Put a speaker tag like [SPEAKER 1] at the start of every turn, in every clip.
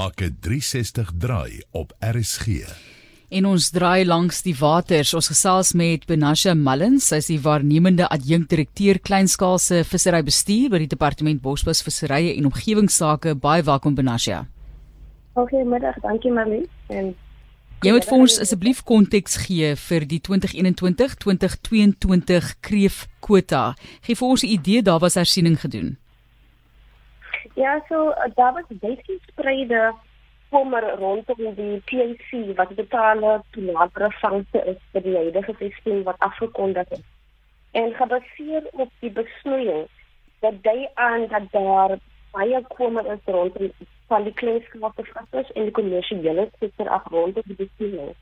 [SPEAKER 1] maak 'n 360 draai op RSG.
[SPEAKER 2] En ons draai langs die waters. Ons gesels met Benasha Mullins, sy is die waarnemende adjunkdirekteur kleinskaalse visserybestuur by die Departement Bosbou Visserye en Omgewingsake. Baie welkom Benasha.
[SPEAKER 3] Goeiemiddag, dankie Marlie. En
[SPEAKER 2] Jy moet vir ons asseblief konteks gee vir die 2021-2022 kreefkwota. Gee vir ons 'n idee daar was hersiening gedoen.
[SPEAKER 3] Ja, so uh, daar was baie gespreide kommer rondom die PAC wat betale toelatere vangste is vir die huidige seisoen wat afgekondig is. En gebaseer op die besnoeiing dat jy aan dat daar baie kommer is rondom van die kleinskaalse vissers en die kommersiële sektor af rondom die besnoeiing.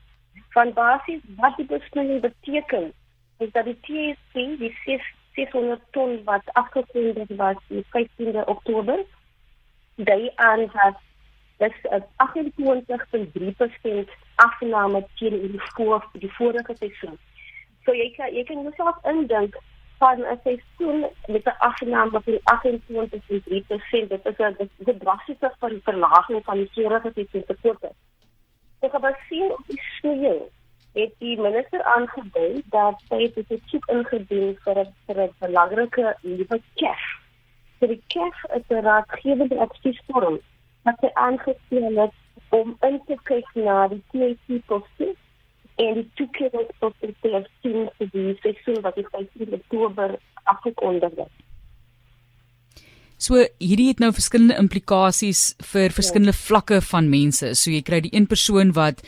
[SPEAKER 3] Van basis wat die besnoeiing beteken is dat die TAC die 600 ton wat afgekondig was op 15 Oktober dui aan dat dis 'n 28.3% afname teen die voor die vorige seisoen. So jy kan jy kan jouself indink van 'n seisoen met 'n afname van 28.3%, dit is 'n drastiese verlaging van die vorige seisoen se koste. So gebaseer op die sneeu het die minister aangedui dat sy dit soek ingedien vir 'n vir 'n belangrike nuwe kef So die KEF is 'n raadgewende adviesvorm wat sy aangestel het om in te kyk na die TAC-poste en die toekenningsposte ter sien vir die seisoen wat die 15 Oktober afgekondig is.
[SPEAKER 2] So hierdie het nou verskillende implikasies vir verskillende vlakke van mense. So jy kry die een persoon wat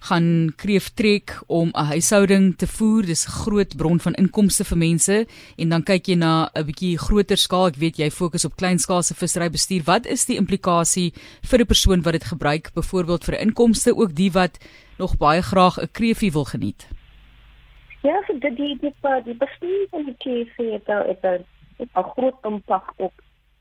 [SPEAKER 2] gaan kreef trek om 'n huishouding te voer. Dis 'n groot bron van inkomste vir mense en dan kyk jy na 'n bietjie groter skaal. Ek weet jy fokus op kleinskaalse vissery bestuur. Wat is die implikasie vir 'n persoon wat dit gebruik byvoorbeeld vir inkomste ook die wat nog baie graag 'n kreefie wil geniet?
[SPEAKER 3] Ja, so die die die, die bestuur van die kreefie het 'n 'n groot impak op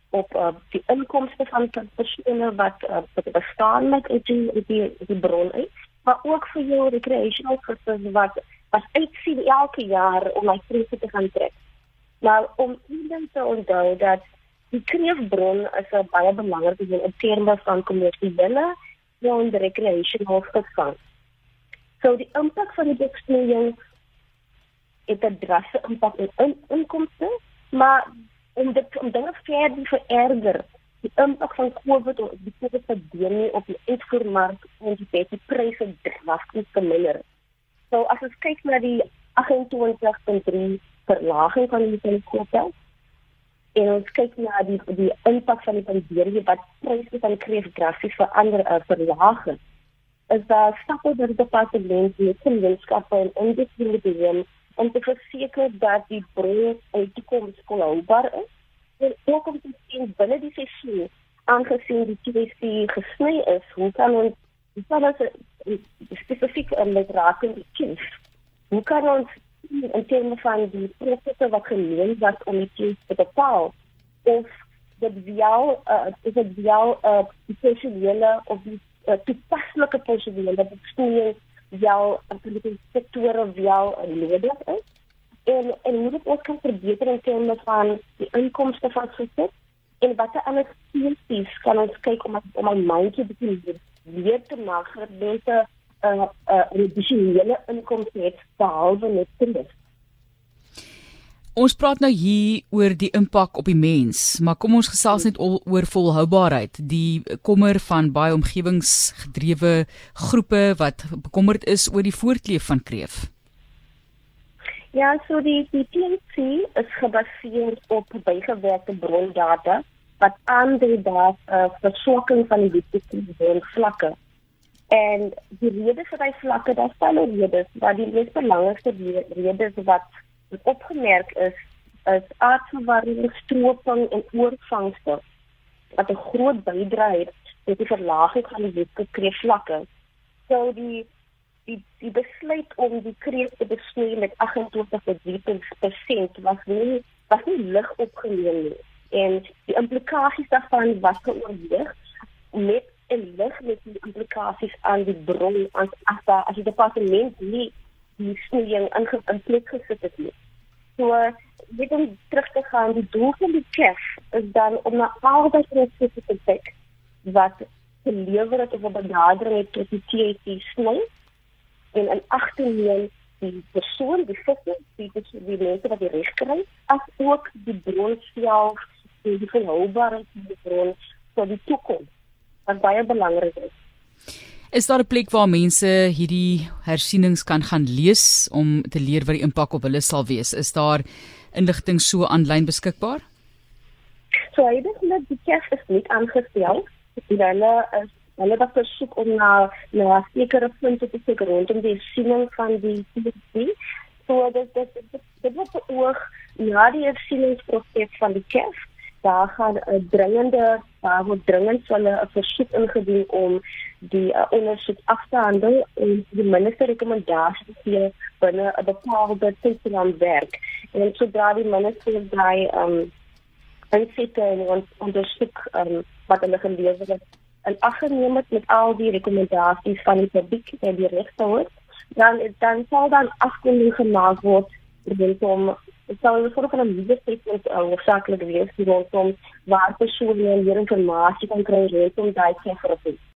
[SPEAKER 3] op uh, die inkomste van persone wat uh, bestaan met die die die bron uit maar ook vir jou recreational purposes wat wat uitsien elke jaar om my vrese te gaan trek. Nou om iemand te onthou dat die kreefbron is 'n baie belangrike ding in terme van kommersiële en recreational visvang. So die impak van die besproeiing het 'n drastiese impak op in, inkomste, maar om dit om dinge verder te vererger die impak van COVID op die COVID-pandemie op die uitvoermark en die besigpryse drasties verminder. So as ons kyk na die 28.3 verlaging van die telekoopel en ons kyk na die die impak van die pandemie wat pryse van kreef drasties verander uh, verlaag het is daar stappe deur die departement met gemeenskappe en industrie om te verseker dat die bron uit die toekoms volhoubaar is en ook om te sien binne die seisoen aangesien die TVC gesny is, hoe kan ons hoe kan ons spesifiek in met raken die kind? Hoe kan ons in terme van die prosesse wat geneem word om die kind te bepaal of dat wel uh, is dit 'n uh, professionele of die uh, toepaslike professionele bestuur wel in die sektore wel nodig is en en hoe dit ook kan verbeter in terme van die inkomste van gesit en watter ander spesies kan ons kyk om om my mandjie bietjie weer te maak dat mense 'n uh, 'n uh, addisionele inkomste het behalwe net kinders.
[SPEAKER 2] Ons praat nou hier oor die impak op die mens, maar kom ons gesels net oor volhoubaarheid. Die kommer van baie omgewingsgedrewe groepe wat bekommerd is oor die voortleef van kreef.
[SPEAKER 3] Ja, so die die TNC is gebaseer op bygewerkte brondata wat aandui dat uh, verswakking van die witte vlakke. En die redes vir daai vlakke, daar staan ook redes, maar die mees belangrikste redes wat opgemerk is, is aardverwarming, stroping en oorvangste wat 'n groot bydrae het tot die verlaging van die witte kreefvlakke. So die die die besluit om die kreef te besnoei met 28% was nie was nie lig opgeneem nie en die implikasies daarvan was geoorweeg met en lig met die implikasies aan die bron as as daar as die departement nie die snoeiing ingeplek gesit het nie. So dit om terug te gaan die doel van die KEF is dan om na albei prosesse te kyk wat gelewer het of 'n benadering het tot die TAC sny en in ag te neem die persoon, die fitte, die die mense wat die reg kry, as ook die bron self, die, die volhoubaarheid van die bron vir die toekoms. Wat baie belangrik is.
[SPEAKER 2] Is daar 'n plek waar mense hierdie hersienings kan gaan lees om te leer wat die impak op hulle sal wees? Is daar inligting so aanlyn beskikbaar?
[SPEAKER 3] So hy het net die kerk is nie aangestel. Hulle is hulle het versoek om na na sekere punte te kyk rondom die siening van die CDC. So dit dit dit dit word ook na die sieningsproses van die kerk daar gaan 'n dringende daar word dringend hulle 'n versoek ingedien om die uh, ondersoek af te handel en die minister rekommendasie gee binne 'n bepaalde tydplan werk. En sodra die minister daai um insette en ondersoek um, wat hulle gelewer het en aggeneem het met al die rekomendasies van die publiek en die regter dan dan sal dan afkondig gemaak word rondom dit sal een soort van 'n media statement uh, oorsakeklik wees rondom waar persone meer inligting kan kry rondom daai sekere